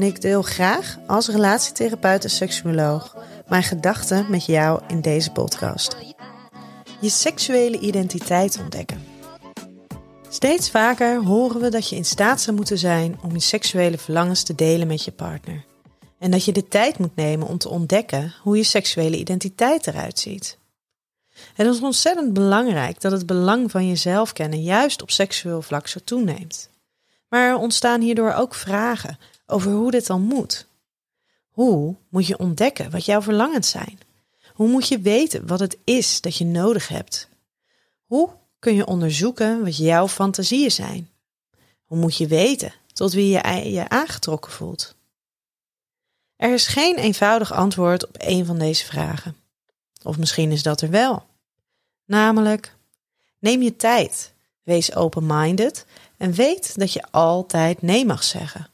en ik deel graag als relatietherapeut en seksuoloog mijn gedachten met jou in deze podcast. Je seksuele identiteit ontdekken. Steeds vaker horen we dat je in staat zou moeten zijn om je seksuele verlangens te delen met je partner. En dat je de tijd moet nemen om te ontdekken hoe je seksuele identiteit eruit ziet. Het is ontzettend belangrijk dat het belang van jezelf kennen juist op seksueel vlak zo toeneemt. Maar er ontstaan hierdoor ook vragen over hoe dit dan moet. Hoe moet je ontdekken wat jouw verlangens zijn? Hoe moet je weten wat het is dat je nodig hebt? Hoe kun je onderzoeken wat jouw fantasieën zijn? Hoe moet je weten tot wie je je aangetrokken voelt? Er is geen eenvoudig antwoord op een van deze vragen. Of misschien is dat er wel. Namelijk, neem je tijd, wees open-minded en weet dat je altijd nee mag zeggen.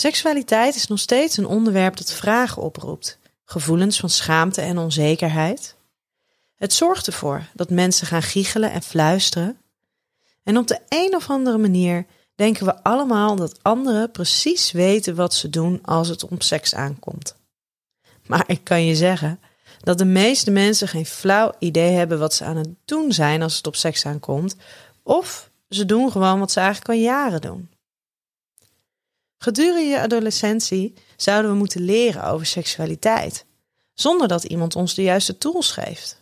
Seksualiteit is nog steeds een onderwerp dat vragen oproept, gevoelens van schaamte en onzekerheid. Het zorgt ervoor dat mensen gaan giechelen en fluisteren. En op de een of andere manier denken we allemaal dat anderen precies weten wat ze doen als het om seks aankomt. Maar ik kan je zeggen dat de meeste mensen geen flauw idee hebben wat ze aan het doen zijn als het op seks aankomt, of ze doen gewoon wat ze eigenlijk al jaren doen. Gedurende je adolescentie zouden we moeten leren over seksualiteit, zonder dat iemand ons de juiste tools geeft.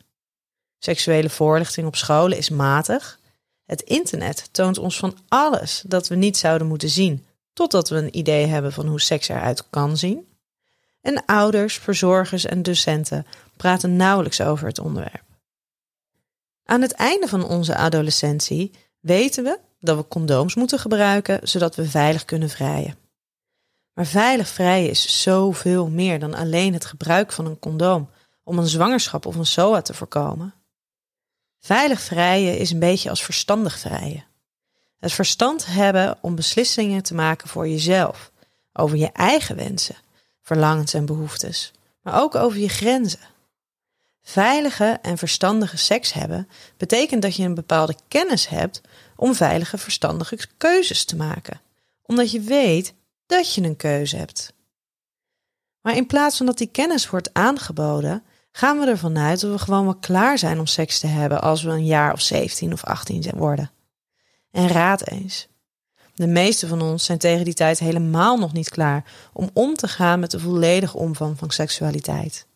Seksuele voorlichting op scholen is matig het internet toont ons van alles dat we niet zouden moeten zien, totdat we een idee hebben van hoe seks eruit kan zien. En ouders, verzorgers en docenten praten nauwelijks over het onderwerp. Aan het einde van onze adolescentie weten we dat we condooms moeten gebruiken zodat we veilig kunnen vrijen. Maar veilig vrijen is zoveel meer dan alleen het gebruik van een condoom om een zwangerschap of een SOA te voorkomen. Veilig vrijen is een beetje als verstandig vrijen. Het verstand hebben om beslissingen te maken voor jezelf, over je eigen wensen, verlangens en behoeftes, maar ook over je grenzen. Veilige en verstandige seks hebben betekent dat je een bepaalde kennis hebt om veilige, verstandige keuzes te maken, omdat je weet dat je een keuze hebt. Maar in plaats van dat die kennis wordt aangeboden, gaan we ervan uit dat we gewoon wel klaar zijn om seks te hebben als we een jaar of 17 of 18 worden. En raad eens. De meeste van ons zijn tegen die tijd helemaal nog niet klaar om om te gaan met de volledige omvang van seksualiteit.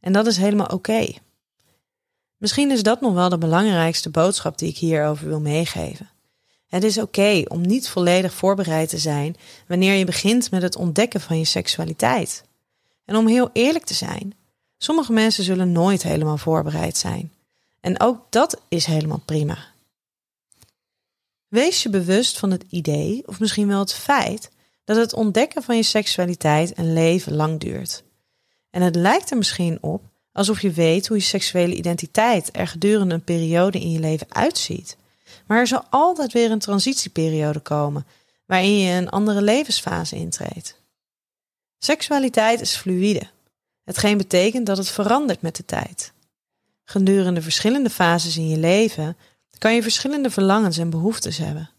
En dat is helemaal oké. Misschien is dat nog wel de belangrijkste boodschap die ik hierover wil meegeven. Het is oké om niet volledig voorbereid te zijn wanneer je begint met het ontdekken van je seksualiteit. En om heel eerlijk te zijn, Sommige mensen zullen nooit helemaal voorbereid zijn. En ook dat is helemaal prima. Wees je bewust van het idee, of misschien wel het feit, dat het ontdekken van je seksualiteit een leven lang duurt. En het lijkt er misschien op alsof je weet hoe je seksuele identiteit er gedurende een periode in je leven uitziet. Maar er zal altijd weer een transitieperiode komen waarin je een andere levensfase intreedt. Seksualiteit is fluïde. Hetgeen betekent dat het verandert met de tijd. Gedurende verschillende fases in je leven kan je verschillende verlangens en behoeftes hebben.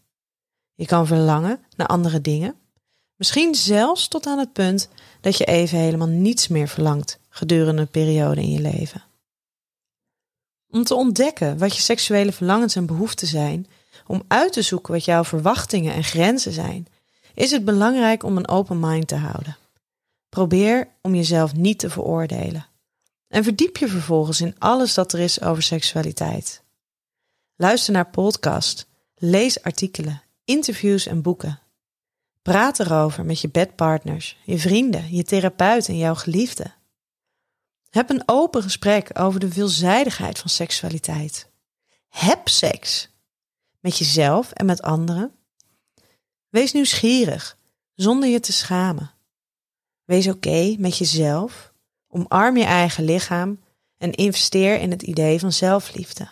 Je kan verlangen naar andere dingen, misschien zelfs tot aan het punt dat je even helemaal niets meer verlangt gedurende een periode in je leven. Om te ontdekken wat je seksuele verlangens en behoeften zijn, om uit te zoeken wat jouw verwachtingen en grenzen zijn, is het belangrijk om een open mind te houden. Probeer om jezelf niet te veroordelen. En verdiep je vervolgens in alles dat er is over seksualiteit. Luister naar podcast, lees artikelen, interviews en boeken. Praat erover met je bedpartners, je vrienden, je therapeut en jouw geliefde. Heb een open gesprek over de veelzijdigheid van seksualiteit. Heb seks met jezelf en met anderen. Wees nieuwsgierig, zonder je te schamen. Wees oké met jezelf, omarm je eigen lichaam en investeer in het idee van zelfliefde.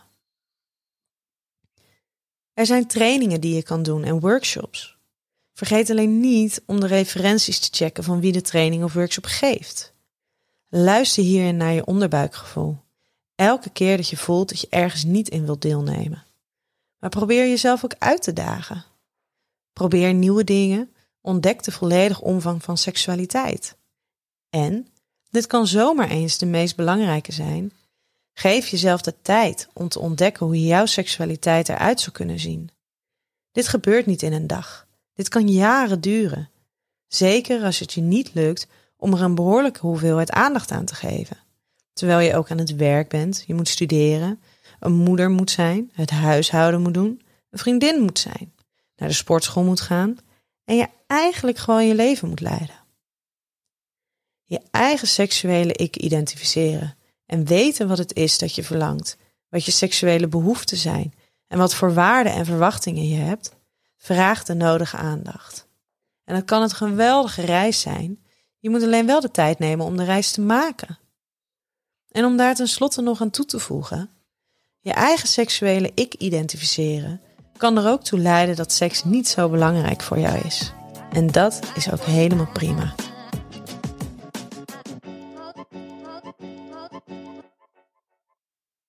Er zijn trainingen die je kan doen en workshops. Vergeet alleen niet om de referenties te checken van wie de training of workshop geeft. Luister hierin naar je onderbuikgevoel. Elke keer dat je voelt dat je ergens niet in wilt deelnemen. Maar probeer jezelf ook uit te dagen. Probeer nieuwe dingen. Ontdek de volledige omvang van seksualiteit. En, dit kan zomaar eens de meest belangrijke zijn, geef jezelf de tijd om te ontdekken hoe jouw seksualiteit eruit zou kunnen zien. Dit gebeurt niet in een dag. Dit kan jaren duren. Zeker als het je niet lukt om er een behoorlijke hoeveelheid aandacht aan te geven. Terwijl je ook aan het werk bent, je moet studeren, een moeder moet zijn, het huishouden moet doen, een vriendin moet zijn, naar de sportschool moet gaan en je eigenlijk gewoon je leven moet leiden. Je eigen seksuele ik identificeren en weten wat het is dat je verlangt, wat je seksuele behoeften zijn en wat voor waarden en verwachtingen je hebt, vraagt de nodige aandacht. En dat kan een geweldige reis zijn. Je moet alleen wel de tijd nemen om de reis te maken. En om daar tenslotte nog aan toe te voegen, je eigen seksuele ik identificeren kan er ook toe leiden dat seks niet zo belangrijk voor jou is. En dat is ook helemaal prima.